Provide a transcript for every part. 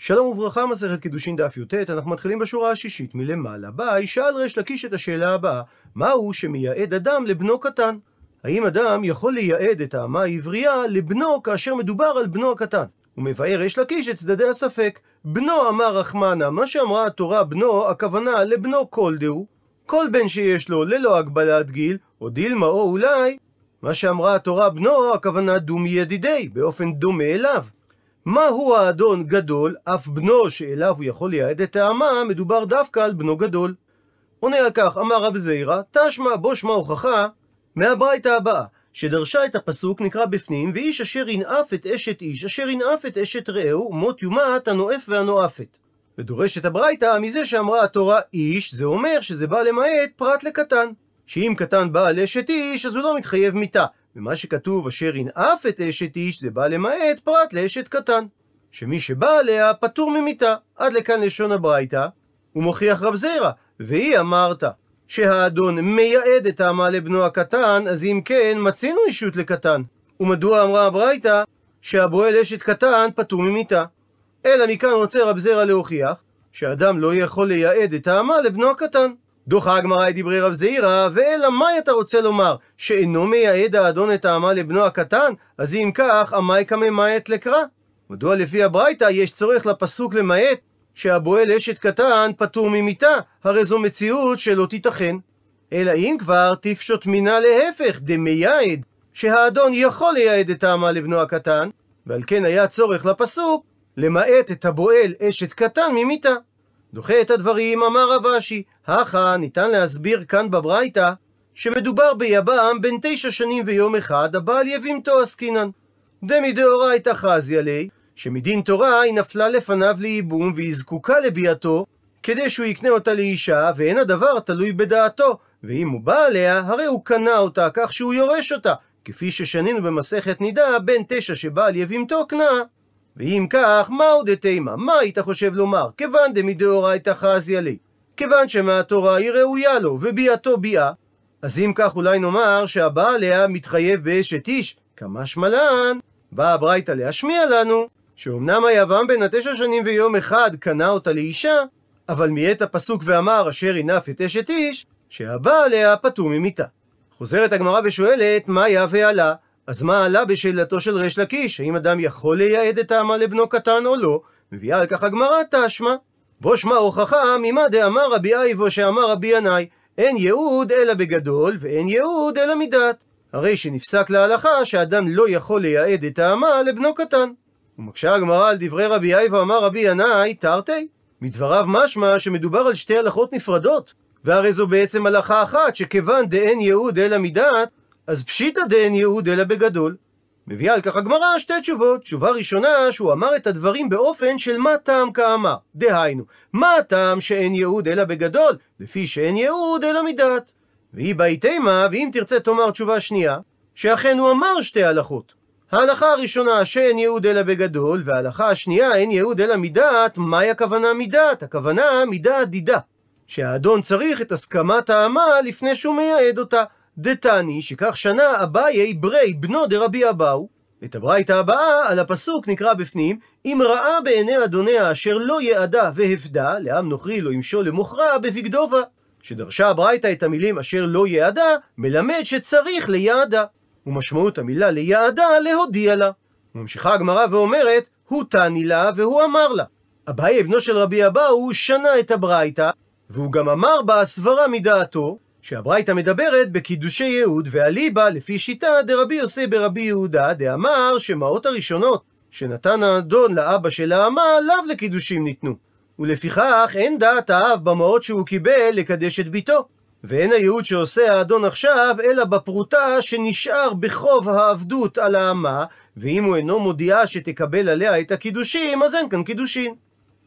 שלום וברכה, מסכת קידושין דף י"ט, אנחנו מתחילים בשורה השישית מלמעלה. ביי, שאל ריש לקיש את השאלה הבאה, מהו שמייעד אדם לבנו קטן? האם אדם יכול לייעד את האמה העברייה לבנו כאשר מדובר על בנו הקטן? הוא מבאר ריש לקיש את צדדי הספק. בנו אמר רחמנה, מה שאמרה התורה בנו, הכוונה לבנו כל דהו, כל בן שיש לו ללא הגבלת גיל, או דילמה או אולי, מה שאמרה התורה בנו, הכוונה דומי ידידי, באופן דומה אליו. מהו האדון גדול, אף בנו שאליו הוא יכול לייעד את האמה, מדובר דווקא על בנו גדול. עונה על כך, אמר רב זעירא, תשמע בו שמע הוכחה מהברייתא הבאה, שדרשה את הפסוק נקרא בפנים, ואיש אשר ינאף את אשת איש, אשר ינאף את אשת רעהו, מות יומת הנואף והנואפת. ודורשת הברייתא מזה שאמרה התורה איש, זה אומר שזה בא למעט פרט לקטן. שאם קטן בא על אשת איש, אז הוא לא מתחייב מיתה. ומה שכתוב אשר ינאף את אשת איש, זה בא למעט פרט לאשת קטן. שמי שבא עליה פטור ממיתה. עד לכאן לשון הברייתא, הוא מוכיח רב זירא, והיא אמרת שהאדון מייעד את האמה לבנו הקטן, אז אם כן, מצינו אישות לקטן. ומדוע אמרה הברייתא שהבועל אשת קטן פטור ממיתה? אלא מכאן רוצה רב זירא להוכיח שאדם לא יכול לייעד את האמה לבנו הקטן. דוחה הגמרא את דברי רב זעירא, ואלא מאי אתה רוצה לומר? שאינו מייעד האדון את האמה לבנו הקטן? אז אם כך, אמאי כממעט לקרא? מדוע לפי הברייתא יש צורך לפסוק למעט שהבועל אשת קטן פטור ממיתה? הרי זו מציאות שלא תיתכן. אלא אם כבר תפשוט מינה להפך, דמייעד, שהאדון יכול לייעד את האמה לבנו הקטן, ועל כן היה צורך לפסוק למעט את הבועל אשת קטן ממיתה. דוחה את הדברים, אמר רב אשי, הכה ניתן להסביר כאן בברייתא שמדובר ביבם בן תשע שנים ויום אחד, הבעל יבימתו עסקינן. דמי דאורייתא חזי עלי, שמדין תורה היא נפלה לפניו לייבום והיא זקוקה לביאתו, כדי שהוא יקנה אותה לאישה, ואין הדבר תלוי בדעתו, ואם הוא בא עליה, הרי הוא קנה אותה כך שהוא יורש אותה, כפי ששנינו במסכת נידה, בן תשע שבעל יבימתו קנה. ואם כך, מהו דתימה? מה היית חושב לומר? כיוון דמדאורייתא חזי עלי. כיוון שמהתורה היא ראויה לו, וביאתו ביאה, אז אם כך אולי נאמר שהבעל עליה מתחייב באשת איש, כמשמע לן, באה הברייתא להשמיע לנו, שאומנם היבם בן התשע שנים ויום אחד קנה אותה לאישה, אבל מיעט הפסוק ואמר אשר ינף את אשת איש, שהבעל עליה פטור ממיתה. חוזרת הגמרא ושואלת, מה היה ועלה? אז מה עלה בשאלתו של ריש לקיש? האם אדם יכול לייעד את האמה לבנו קטן או לא? מביאה על כך הגמרא תשמע. בו שמע הוכחה ממה דאמר רבי אייבו שאמר רבי ינאי, אין ייעוד אלא בגדול ואין ייעוד אלא מדעת. הרי שנפסק להלכה שאדם לא יכול לייעד את האמה לבנו קטן. ומקשה הגמרא על דברי רבי אייבו אמר רבי ינאי, תרתי. מדבריו משמע שמדובר על שתי הלכות נפרדות. והרי זו בעצם הלכה אחת, שכיוון דאין ייעוד אלא מדעת, אז פשיטא דאין ייעוד אלא בגדול. מביאה על כך הגמרא שתי תשובות. תשובה ראשונה, שהוא אמר את הדברים באופן של מה טעם כאמר. דהיינו, מה הטעם שאין ייעוד אלא בגדול, לפי שאין ייעוד אלא מדעת. והיא באי תימה, ואם תרצה תאמר תשובה שנייה, שאכן הוא אמר שתי הלכות. ההלכה הראשונה שאין ייעוד אלא בגדול, וההלכה השנייה אין ייעוד אלא מדעת, מהי הכוונה מדעת? הכוונה מדעת דידה. שהאדון צריך את הסכמת האמה לפני שהוא מייעד אותה. דתני, שכך שנה אביי ברי בנו דרבי אבאו, את הברייתא הבאה על הפסוק נקרא בפנים, אם ראה בעיני אדוניה אשר לא יעדה והפדה, לעם נוכרי לא ימשול למוכרה בבגדובה. שדרשה הברייתא את המילים אשר לא יעדה, מלמד שצריך ליעדה. ומשמעות המילה ליעדה, להודיע לה. וממשיכה הגמרא ואומרת, הוא תני לה והוא אמר לה. אביי בנו של רבי אבאו שנה את הברייתא, והוא גם אמר בה סברה מדעתו, שהברייתא מדברת בקידושי יהוד ואליבא לפי שיטה דרבי יוסי ברבי יהודה דאמר שמעות הראשונות שנתן האדון לאבא של האמה לאו לקידושים ניתנו. ולפיכך אין דעת האב במעות שהוא קיבל לקדש את ביתו. ואין הייעוד שעושה האדון עכשיו אלא בפרוטה שנשאר בחוב העבדות על האמה ואם הוא אינו מודיעה שתקבל עליה את הקידושים אז אין כאן קידושין.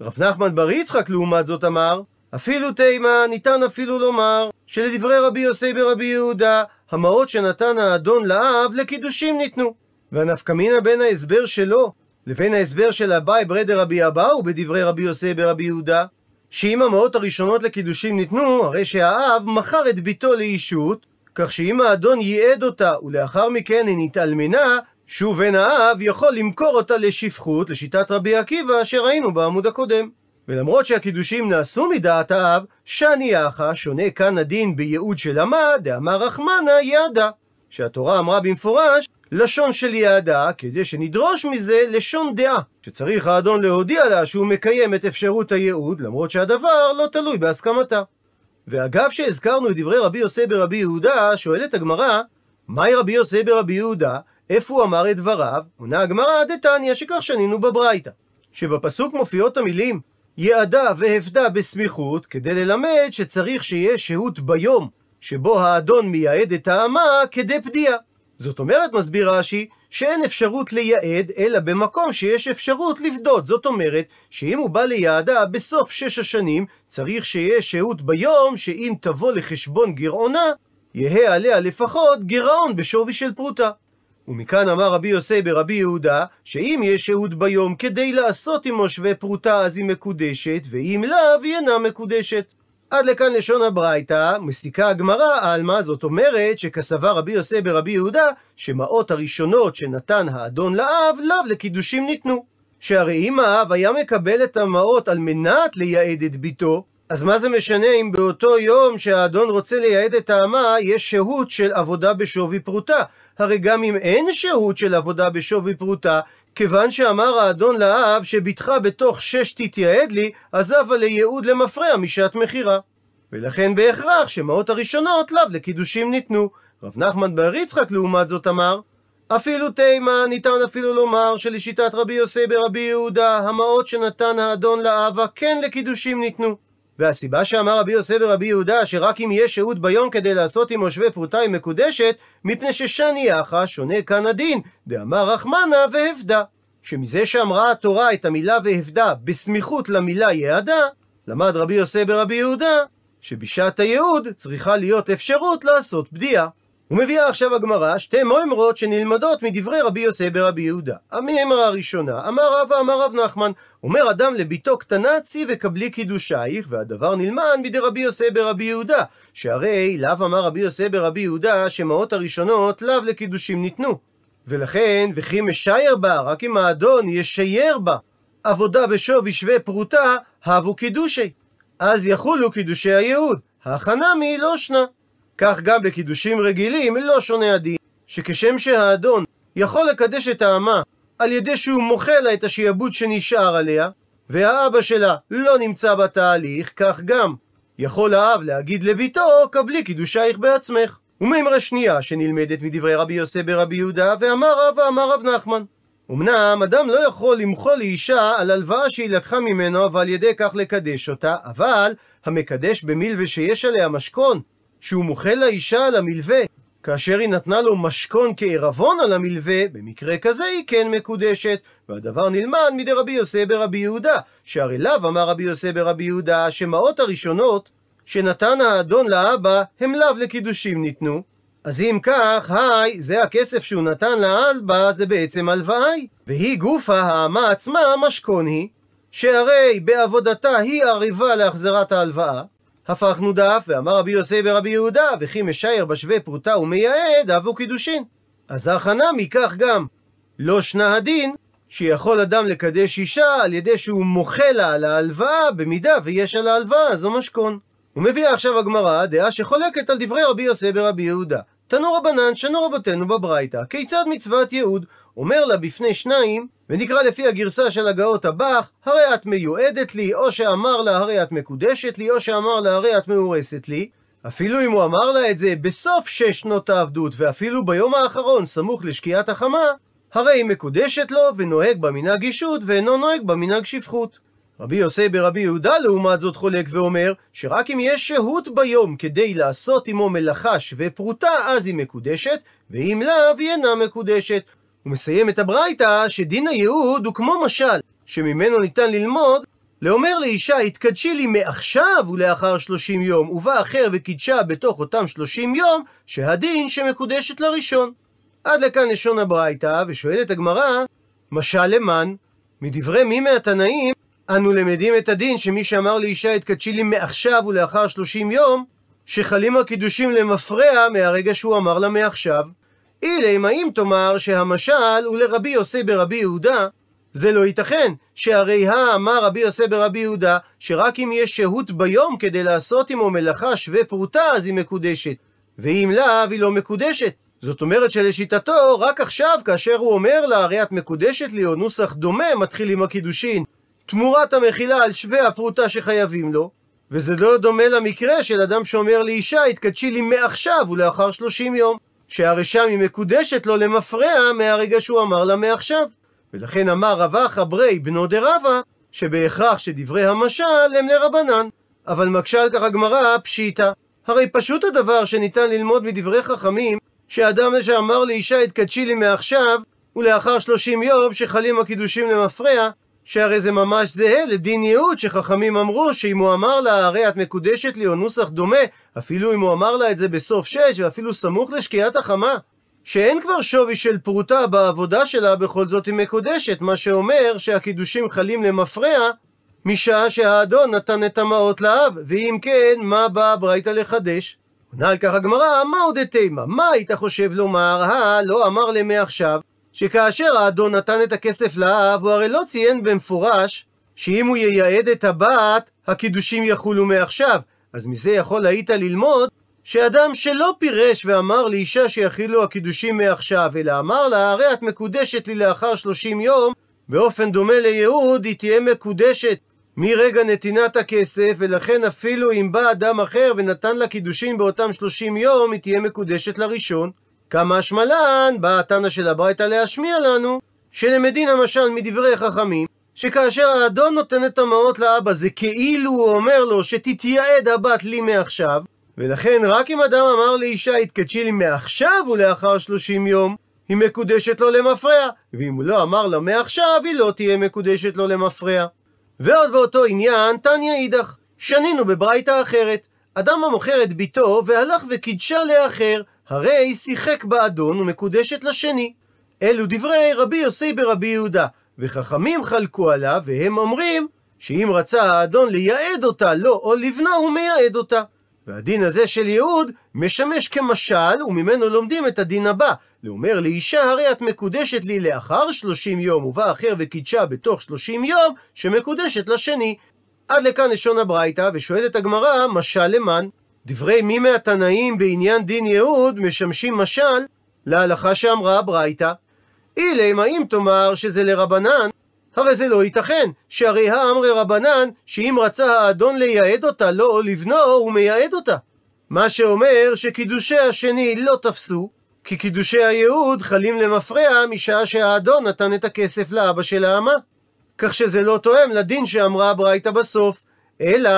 רב נחמן בר יצחק לעומת זאת אמר אפילו תימה ניתן אפילו לומר שלדברי רבי יוסי ברבי יהודה, המעות שנתן האדון לאב לקידושים ניתנו. והנפקמינה בין ההסבר שלו לבין ההסבר של אביי ברדר רבי אבאו בדברי רבי יוסי ברבי יהודה, שאם המעות הראשונות לקידושים ניתנו, הרי שהאב מכר את ביתו לאישות, כך שאם האדון ייעד אותה ולאחר מכן היא נתאלמנה, שוב אין האב יכול למכור אותה לשפחות, לשיטת רבי עקיבא שראינו בעמוד הקודם. ולמרות שהקידושים נעשו מדעת האב, שאני אחא שונה כאן הדין בייעוד של אמה, דאמר רחמנה יעדה. שהתורה אמרה במפורש, לשון של יעדה, כדי שנדרוש מזה לשון דעה. שצריך האדון להודיע לה שהוא מקיים את אפשרות הייעוד, למרות שהדבר לא תלוי בהסכמתה. ואגב שהזכרנו את דברי רבי יוסי ברבי יהודה, שואלת הגמרא, מהי רבי יוסי ברבי יהודה? איפה הוא אמר את דבריו? עונה הגמרא דתניא, שכך שנינו בברייתא. שבפסוק מופיעות המילים יעדה והפדה בסמיכות, כדי ללמד שצריך שיהיה שהות ביום שבו האדון מייעד את האמה כדי פדיעה. זאת אומרת, מסביר רש"י, שאין אפשרות לייעד, אלא במקום שיש אפשרות לפדות. זאת אומרת, שאם הוא בא ליעדה בסוף שש השנים, צריך שיהיה שהות ביום, שאם תבוא לחשבון גירעונה, יהא עליה לפחות גירעון בשווי של פרוטה. ומכאן אמר רבי יוסי ברבי יהודה, שאם יש שהות ביום כדי לעשות עמו שווה פרוטה אז היא מקודשת, ואם לאו היא אינה מקודשת. עד לכאן לשון הברייתא, מסיקה הגמרא עלמא, זאת אומרת שכסבר רבי יוסי ברבי יהודה, שמעות הראשונות שנתן האדון לאב, לאו לקידושים ניתנו. שהרי אם האב היה מקבל את המעות על מנת לייעד את ביתו, אז מה זה משנה אם באותו יום שהאדון רוצה לייעד את האמה, יש שהות של עבודה בשווי פרוטה? הרי גם אם אין שהות של עבודה בשווי פרוטה, כיוון שאמר האדון לאב שבתך בתוך שש תתייעד לי, עזבה לייעוד למפרע משעת מכירה. ולכן בהכרח שמעות הראשונות לאו לקידושים ניתנו. רב נחמן בר יצחק לעומת זאת אמר, אפילו תימה ניתן אפילו לומר שלשיטת רבי יוסי ברבי יהודה, המעות שנתן האדון לאבה כן לקידושים ניתנו. והסיבה שאמר רבי יוסי ברבי יהודה שרק אם יש שהות ביום כדי לעשות עם מושבי פרוטה היא מקודשת, מפני ששני יחא שונה כאן הדין, דאמר רחמנה והפדה. שמזה שאמרה התורה את המילה והפדה בסמיכות למילה יעדה, למד רבי יוסי ברבי יהודה שבשעת הייעוד צריכה להיות אפשרות לעשות בדיעה. ומביאה עכשיו הגמרא שתי מוימרות שנלמדות מדברי רבי יוסי ברבי יהודה. המימרה הראשונה, אמר רבא אמר רב נחמן, אומר אדם לביתו קטנה צי וקבלי קידושייך, והדבר נלמד מדי רבי יוסי ברבי יהודה, שהרי לאו אמר רבי יוסי ברבי יהודה שמעות הראשונות לאו לקידושים ניתנו. ולכן, וכי משייר בה, רק אם האדון ישייר בה עבודה בשווי שווה פרוטה, הבו קידושי. אז יחולו קידושי הייעוד, החנמי לא שנה. כך גם בקידושים רגילים לא שונה הדין, שכשם שהאדון יכול לקדש את האמה על ידי שהוא מוחה לה את השיעבוד שנשאר עליה, והאבא שלה לא נמצא בתהליך, כך גם יכול האב להגיד לביתו, קבלי קידושייך בעצמך. ומימרה שנייה שנלמדת מדברי רבי יוסי ברבי יהודה, ואמר רב ואמר רב נחמן. אמנם אדם לא יכול למחול לאישה על הלוואה שהיא לקחה ממנו ועל ידי כך לקדש אותה, אבל המקדש במילווה שיש עליה משכון, שהוא מוחל לאישה על המלווה, כאשר היא נתנה לו משכון כערבון על המלווה, במקרה כזה היא כן מקודשת, והדבר נלמד מדי רבי יוסי ברבי יהודה, שהרי לאו אמר רבי יוסי ברבי יהודה, שמעות הראשונות שנתן האדון לאבא, הם לאו לקידושים ניתנו, אז אם כך, היי, זה הכסף שהוא נתן לאלבא, זה בעצם הלוואה. והיא גופה האמה עצמה משכון היא, שהרי בעבודתה היא עריבה להחזרת ההלוואה. הפכנו דף, ואמר רבי יוסי ברבי יהודה, וכי משייר בשווה פרוטה ומייעד, אבו קידושין. אז הכנה מכך גם. לא שנה הדין, שיכול אדם לקדש אישה על ידי שהוא מוחה לה על ההלוואה, במידה ויש על ההלוואה משכון. הוא מביא עכשיו הגמרא דעה שחולקת על דברי רבי יוסי ברבי יהודה. תנו רבנן, שנו רבותינו בברייתא, כיצד מצוות ייעוד? אומר לה בפני שניים, ונקרא לפי הגרסה של הגאות הבח, הרי את מיועדת לי, או שאמר לה הרי את מקודשת לי, או שאמר לה הרי את מאורסת לי. אפילו אם הוא אמר לה את זה בסוף שש שנות העבדות, ואפילו ביום האחרון, סמוך לשקיעת החמה, הרי היא מקודשת לו, ונוהג במנהג אישות, ואינו נוהג במנהג שפחות. רבי יוסי ברבי יהודה לעומת זאת חולק ואומר שרק אם יש שהות ביום כדי לעשות עמו מלאכה שווה פרוטה אז היא מקודשת ואם לאו היא אינה מקודשת. הוא מסיים את הברייתא שדין הייעוד הוא כמו משל שממנו ניתן ללמוד לאומר לאישה התקדשי לי מעכשיו ולאחר שלושים יום ובא אחר וקידשה בתוך אותם שלושים יום שהדין שמקודשת לראשון. עד לכאן לשון הברייתא ושואלת הגמרא משל למן מדברי מי מהתנאים אנו למדים את הדין שמי שאמר לאישה התקדשי לי מעכשיו ולאחר שלושים יום, שחלים הקידושים למפרע מהרגע שהוא אמר לה מעכשיו. אילם האם תאמר שהמשל הוא לרבי יוסי ברבי יהודה? זה לא ייתכן, שהרי אמר רבי יוסי ברבי יהודה, שרק אם יש שהות ביום כדי לעשות עמו מלאכה שווה פרוטה, אז היא מקודשת. ואם לאו, היא לא מקודשת. זאת אומרת שלשיטתו, רק עכשיו, כאשר הוא אומר לה, הרי את מקודשת לי, או נוסח דומה, מתחיל עם הקידושין, תמורת המחילה על שווה הפרוטה שחייבים לו, וזה לא דומה למקרה של אדם שאומר לאישה, התקדשי לי מעכשיו ולאחר שלושים יום, שהרי שם היא מקודשת לו למפרע מהרגע שהוא אמר לה מעכשיו. ולכן אמר רבא חברי בנו דרבא, שבהכרח שדברי המשל הם לרבנן. אבל מקשה על כך הגמרא פשיטא. הרי פשוט הדבר שניתן ללמוד מדברי חכמים, שאדם שאמר לאישה התקדשי לי מעכשיו, ולאחר שלושים יום שחלים הקידושים למפרע, שהרי זה ממש זהה לדין יהוד שחכמים אמרו שאם הוא אמר לה הרי את מקודשת לי או נוסח דומה אפילו אם הוא אמר לה את זה בסוף שש ואפילו סמוך לשקיעת החמה שאין כבר שווי של פרוטה בעבודה שלה בכל זאת היא מקודשת מה שאומר שהקידושים חלים למפרע משעה שהאדון נתן את המעות לאב ואם כן מה באה הברייתא לחדש? עונה על כך הגמרא, מהו דתימא? מה היית חושב לומר? הא, לא אמר לה מעכשיו, שכאשר האדון נתן את הכסף לאב, הוא הרי לא ציין במפורש שאם הוא ייעד את הבת, הקידושים יחולו מעכשיו. אז מזה יכול היית ללמוד שאדם שלא פירש ואמר לאישה שיחילו הקידושים מעכשיו, אלא אמר לה, הרי את מקודשת לי לאחר שלושים יום, באופן דומה ליהוד, היא תהיה מקודשת מרגע נתינת הכסף, ולכן אפילו אם בא אדם אחר ונתן לה קידושים באותם שלושים יום, היא תהיה מקודשת לראשון. כמה שמלן, בא התנא של הברייתא להשמיע לנו, שלמדין המשל מדברי חכמים, שכאשר האדון נותן את המעות לאבא, זה כאילו הוא אומר לו שתתייעד הבת לי מעכשיו, ולכן רק אם אדם אמר לאישה התקדשי לי מעכשיו ולאחר שלושים יום, היא מקודשת לו למפרע, ואם הוא לא אמר לה מעכשיו, היא לא תהיה מקודשת לו למפרע. ועוד באותו עניין, תניא אידך, שנינו בברייתא אחרת. אדם המוכר את ביתו והלך וקידשה לאחר, הרי שיחק באדון ומקודשת לשני. אלו דברי רבי יוסי ברבי יהודה, וחכמים חלקו עליו, והם אומרים שאם רצה האדון לייעד אותה לו או לבנה, הוא מייעד אותה. והדין הזה של ייעוד משמש כמשל, וממנו לומדים את הדין הבא. לאומר לאישה, הרי את מקודשת לי לאחר שלושים יום, ובא אחר וקידשה בתוך שלושים יום, שמקודשת לשני. עד לכאן לשון הברייתא, ושואלת הגמרא, משל למן? דברי מי מהתנאים בעניין דין יהוד משמשים משל להלכה שאמרה הברייתא. אילמה אם תאמר שזה לרבנן, הרי זה לא ייתכן, שהרי האמרי רבנן, שאם רצה האדון לייעד אותה לו או לבנו, הוא מייעד אותה. מה שאומר שקידושי השני לא תפסו, כי קידושי הייעוד חלים למפרע משעה שהאדון נתן את הכסף לאבא של האמה. כך שזה לא תואם לדין שאמרה הברייתא בסוף, אלא,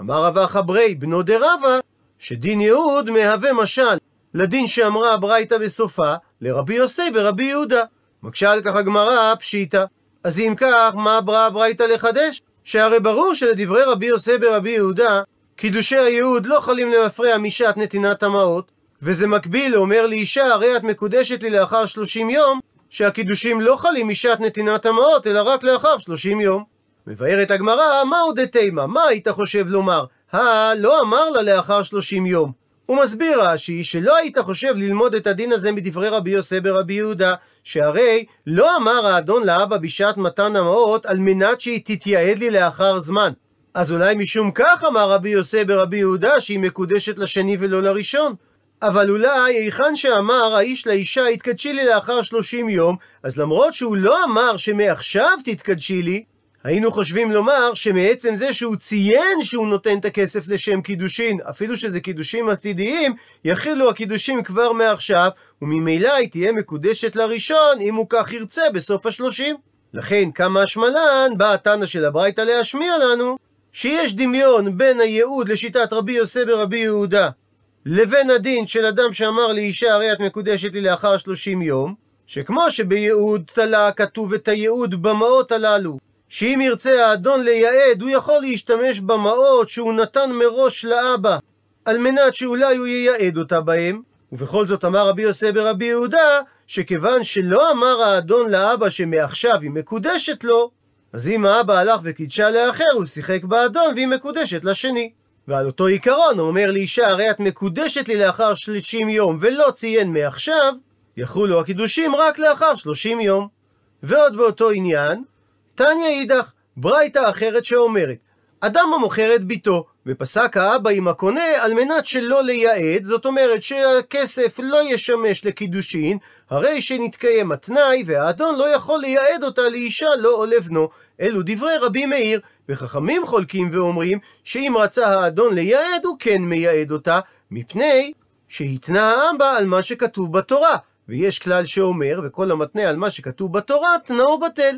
אמר רבא חברי בנו דרבא, שדין יהוד מהווה משל לדין שאמרה הברייתא בסופה, לרבי יוסי ברבי יהודה. מקשה על כך הגמרא פשיטא. אז אם כך, מה ברא הברייתא לחדש? שהרי ברור שלדברי רבי יוסי ברבי יהודה, קידושי הייעוד לא חלים למפרע משעת נתינת המעות, וזה מקביל לאומר לאישה, הרי את מקודשת לי לאחר שלושים יום, שהקידושים לא חלים משעת נתינת המעות, אלא רק לאחר שלושים יום. מבארת הגמרא, מהו דתימה? מה היית חושב לומר? הא, לא אמר לה לאחר שלושים יום. הוא מסביר רש"י שלא היית חושב ללמוד את הדין הזה מדברי רבי יוסי ברבי יהודה, שהרי לא אמר האדון לאבא בשעת מתן המעות על מנת שהיא תתייעד לי לאחר זמן. אז אולי משום כך אמר רבי יוסי ברבי יהודה שהיא מקודשת לשני ולא לראשון. אבל אולי היכן שאמר האיש לאישה התקדשי לי לאחר שלושים יום, אז למרות שהוא לא אמר שמעכשיו תתקדשי לי, היינו חושבים לומר שמעצם זה שהוא ציין שהוא נותן את הכסף לשם קידושין, אפילו שזה קידושים עתידיים, יכילו הקידושים כבר מעכשיו, וממילא היא תהיה מקודשת לראשון, אם הוא כך ירצה בסוף השלושים. לכן, כמה השמלן, בא התנא של הברייתא להשמיע לנו, שיש דמיון בין הייעוד לשיטת רבי יוסי ברבי יהודה, לבין הדין של אדם שאמר לאישה הרי את מקודשת לי לאחר שלושים יום, שכמו שבייעוד תלה כתוב את הייעוד במעות הללו, שאם ירצה האדון לייעד, הוא יכול להשתמש במעות שהוא נתן מראש לאבא, על מנת שאולי הוא ייעד אותה בהם. ובכל זאת אמר רבי יוסי ברבי יהודה, שכיוון שלא אמר האדון לאבא שמעכשיו היא מקודשת לו, אז אם האבא הלך וקידשה לאחר, הוא שיחק באדון והיא מקודשת לשני. ועל אותו עיקרון הוא אומר לאישה, הרי את מקודשת לי לאחר שלושים יום ולא ציין מעכשיו, יחולו הקידושים רק לאחר 30 יום. ועוד באותו עניין, תניא אידך, ברייתא אחרת שאומרת, אדם המוכר את ביתו, ופסק האבא עם הקונה על מנת שלא לייעד, זאת אומרת שהכסף לא ישמש לקידושין, הרי שנתקיים התנאי, והאדון לא יכול לייעד אותה לאישה לא או לבנו. אלו דברי רבי מאיר, וחכמים חולקים ואומרים שאם רצה האדון לייעד, הוא כן מייעד אותה, מפני שהתנה האבא על מה שכתוב בתורה. ויש כלל שאומר, וכל המתנה על מה שכתוב בתורה, תנאו בטל.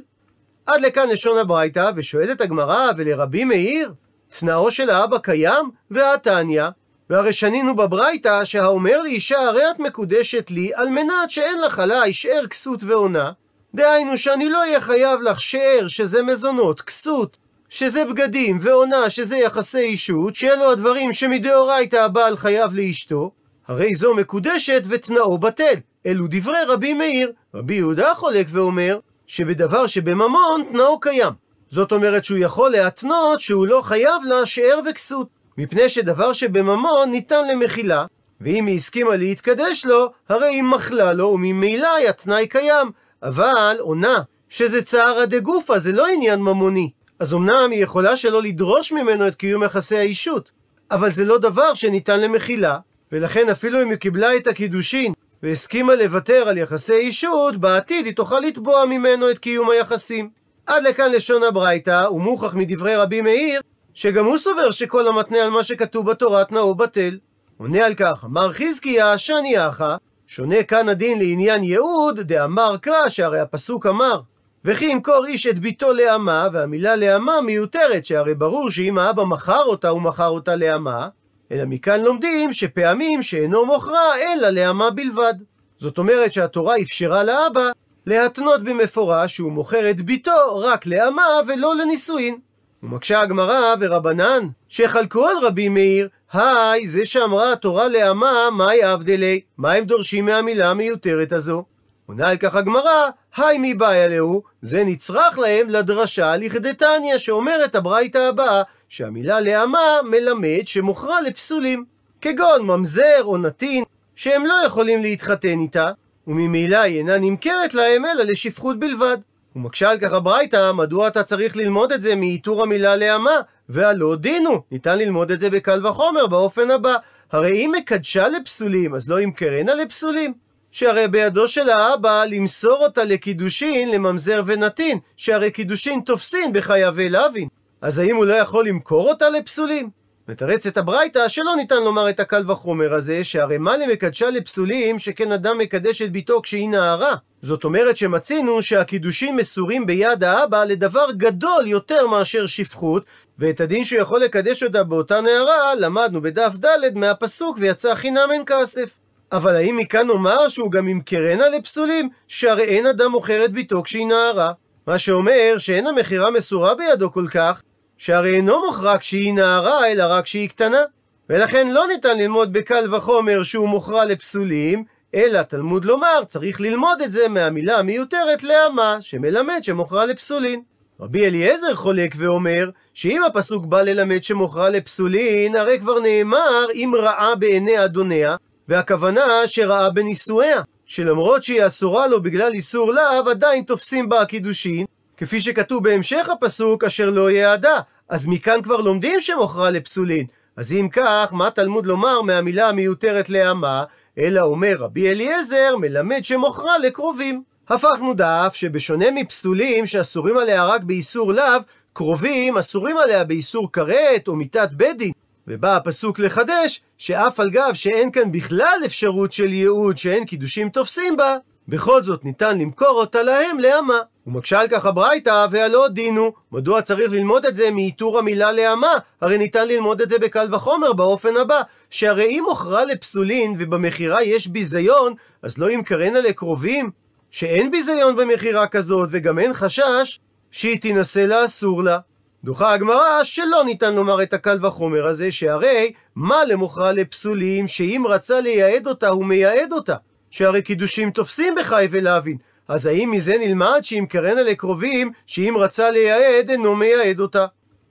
עד לכאן לשון הברייתא, ושואלת הגמרא, ולרבי מאיר, תנאו של האבא קיים? והתניא, והרי שנינו בברייתא שהאומר לאישה הרי את מקודשת לי על מנת שאין לך עליי שאר כסות ועונה דהיינו שאני לא אהיה חייב לך שאר שזה מזונות, כסות, שזה בגדים ועונה שזה יחסי אישות, שאלו הדברים שמדאורייתא הבעל חייב לאשתו, הרי זו מקודשת ותנאו בטל. אלו דברי רבי מאיר. רבי יהודה חולק ואומר שבדבר שבממון תנאו קיים. זאת אומרת שהוא יכול להתנות שהוא לא חייב לה שאר וכסות. מפני שדבר שבממון ניתן למחילה, ואם היא הסכימה להתקדש לו, הרי היא מחלה לו, וממילא היה תנאי קיים. אבל עונה, שזה צערא דגופא, זה לא עניין ממוני. אז אמנם היא יכולה שלא לדרוש ממנו את קיום יחסי האישות, אבל זה לא דבר שניתן למחילה, ולכן אפילו אם היא קיבלה את הקידושין והסכימה לוותר על יחסי אישות, בעתיד היא תוכל לתבוע ממנו את קיום היחסים. עד לכאן לשון הברייתא, ומוכח מדברי רבי מאיר, שגם הוא סובר שכל המתנה על מה שכתוב בתורה תנאו בטל. עונה על כך, אמר חזקיה, שני אחא, שונה כאן הדין לעניין ייעוד, דאמר קרא, שהרי הפסוק אמר, וכי ימכור איש את ביתו לאמה, והמילה לאמה מיותרת, שהרי ברור שאם האבא מכר אותה, הוא מכר אותה לאמה, אלא מכאן לומדים שפעמים שאינו מוכרה, אלא לאמה בלבד. זאת אומרת שהתורה אפשרה לאבא להתנות במפורש שהוא מוכר את ביתו רק לאמה ולא לנישואין. ומקשה הגמרא ורבנן, שחלקו על רבי מאיר, היי, זה שאמרה התורה לאמה, מהי אבדלי? מה הם דורשים מהמילה המיותרת הזו? עונה על כך הגמרא, היי מי בעיה להו? זה נצרך להם לדרשה לכדתניא, שאומרת הברייתא הבאה, שהמילה לאמה מלמד שמוכרה לפסולים, כגון ממזר או נתין, שהם לא יכולים להתחתן איתה, וממילא היא אינה נמכרת להם אלא לשפחות בלבד. הוא מקשה על כך הברייתא, מדוע אתה צריך ללמוד את זה מאיתור המילה לאמה? והלא דינו, ניתן ללמוד את זה בקל וחומר באופן הבא. הרי אם מקדשה לפסולים, אז לא ימכרנה לפסולים. שהרי בידו של האבא למסור אותה לקידושין, לממזר ונתין, שהרי קידושין תופסין בחייבי לוין. אז האם הוא לא יכול למכור אותה לפסולים? מתרצת הברייתא שלא ניתן לומר את הקל וחומר הזה, שהרי מה למקדשה לפסולים שכן אדם מקדש את ביתו כשהיא נערה. זאת אומרת שמצינו שהקידושים מסורים ביד האבא לדבר גדול יותר מאשר שפחות, ואת הדין שהוא יכול לקדש אותה באותה נערה, למדנו בדף ד' מהפסוק ויצא חינם אין כסף. אבל האם מכאן נאמר שהוא גם ימכרנה לפסולים, שהרי אין אדם מוכר את ביתו כשהיא נערה? מה שאומר שאין המכירה מסורה בידו כל כך, שהרי אינו מוכרה כשהיא נערה, אלא רק כשהיא קטנה. ולכן לא ניתן ללמוד בקל וחומר שהוא מוכרה לפסולים, אלא תלמוד לומר, צריך ללמוד את זה מהמילה המיותרת לאמה, שמלמד שמוכרה לפסולין. רבי אליעזר חולק ואומר, שאם הפסוק בא ללמד שמוכרה לפסולין, הרי כבר נאמר אם ראה בעיני אדוניה, והכוונה שראה בנישואיה, שלמרות שהיא אסורה לו בגלל איסור לאו, עדיין תופסים בה הקידושין, כפי שכתוב בהמשך הפסוק, אשר לא יעדה. אז מכאן כבר לומדים שמוכרה לפסולין. אז אם כך, מה תלמוד לומר מהמילה המיותרת לאמה? אלא אומר רבי אליעזר, מלמד שמוכרה לקרובים. הפכנו דף שבשונה מפסולים שאסורים עליה רק באיסור לאו, קרובים אסורים עליה באיסור כרת או מיתת בית דין. ובא הפסוק לחדש, שאף על גב שאין כאן בכלל אפשרות של ייעוד שאין קידושים תופסים בה, בכל זאת ניתן למכור אותה להם לאמה. הוא מקשה על כך הברייתא, והלא דינו. מדוע צריך ללמוד את זה מאיתור המילה לאמה? הרי ניתן ללמוד את זה בקל וחומר באופן הבא, שהרי אם מוכרה לפסולין ובמכירה יש ביזיון, אז לא ימכרנה לקרובים? שאין ביזיון במכירה כזאת, וגם אין חשש שהיא תינשא לאסור לה. דוחה הגמרא שלא ניתן לומר את הקל וחומר הזה, שהרי מה למוכרה לפסולים, שאם רצה לייעד אותה, הוא מייעד אותה. שהרי קידושים תופסים בחי ולהבין. אז האם מזה נלמד שאם קרנה לקרובים, שאם רצה לייעד, אינו מייעד אותה?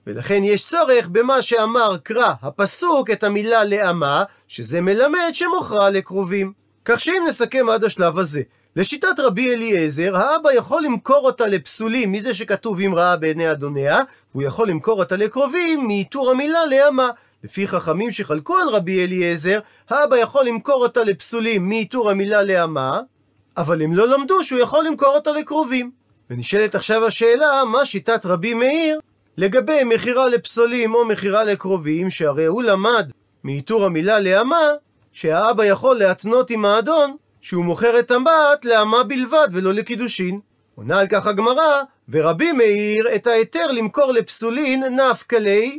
ולכן יש צורך במה שאמר קרא הפסוק את המילה לאמה, שזה מלמד שמוכרה לקרובים. כך שאם נסכם עד השלב הזה, לשיטת רבי אליעזר, האבא יכול למכור אותה לפסולים מזה שכתוב אם ראה בעיני אדוניה, והוא יכול למכור אותה לקרובים מאיתור המילה לאמה. לפי חכמים שחלקו על רבי אליעזר, האבא יכול למכור אותה לפסולים מאיתור המילה לאמה, אבל הם לא למדו שהוא יכול למכור אותה לקרובים. ונשאלת עכשיו השאלה, מה שיטת רבי מאיר לגבי מכירה לפסולים או מכירה לקרובים, שהרי הוא למד מאיתור המילה לאמה, שהאבא יכול להתנות עם האדון שהוא מוכר את הבת לאמה בלבד ולא לקידושין. עונה על כך הגמרא, ורבי מאיר את ההיתר למכור לפסולין נפקא ליה,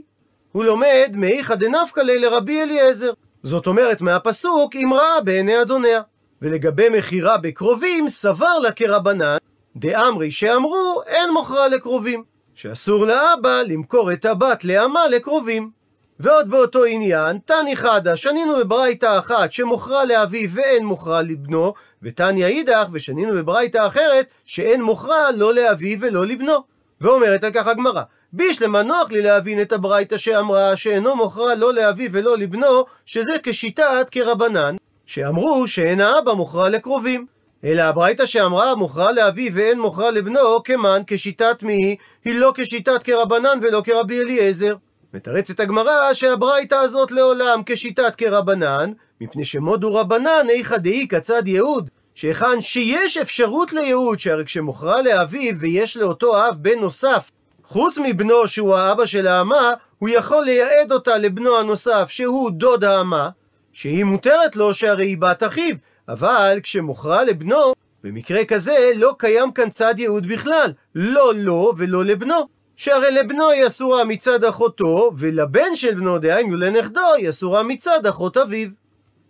הוא לומד מאיכא דנפקא ליה לרבי אליעזר. זאת אומרת מהפסוק אם ראה בעיני אדוניה. ולגבי מכירה בקרובים, סבר לה כרבנן, דאמרי שאמרו אין מוכרה לקרובים. שאסור לאבא למכור את הבת לאמה לקרובים. ועוד באותו עניין, תני חדא, שנינו בברייתא אחת שמוכרה לאביו ואין מוכרה לבנו, ותניא אידך, ושנינו בברייתא אחרת שאין מוכרה לא לאביו ולא לבנו. ואומרת על כך הגמרא, בישלמה נוח לי להבין את הברייתא שאמרה שאינו מוכרה לא לאביו ולא לבנו, שזה כשיטת כרבנן, שאמרו שאין האבא מוכרה לקרובים. אלא הברייתא שאמרה מוכרה לאביו ואין מוכרה לבנו, כמן כשיטת מי, היא לא כשיטת כרבנן ולא כרבי אליעזר. מתרצת הגמרא שהברייתא הזאת לעולם כשיטת כרבנן, מפני שמודו רבנן איכא דאי כצד יהוד, שהיכן שיש אפשרות ליהוד, שהרי כשמוכרה לאביו ויש לאותו אב בן נוסף, חוץ מבנו שהוא האבא של האמה, הוא יכול לייעד אותה לבנו הנוסף שהוא דוד האמה, שהיא מותרת לו שהרי היא בת אחיו, אבל כשמוכרה לבנו, במקרה כזה לא קיים כאן צד ייעוד בכלל, לא לו ולא לבנו. שהרי לבנו היא אסורה מצד אחותו, ולבן של בנו, דהיינו לנכדו, היא אסורה מצד אחות אביו.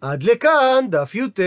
עד לכאן דף י"ט.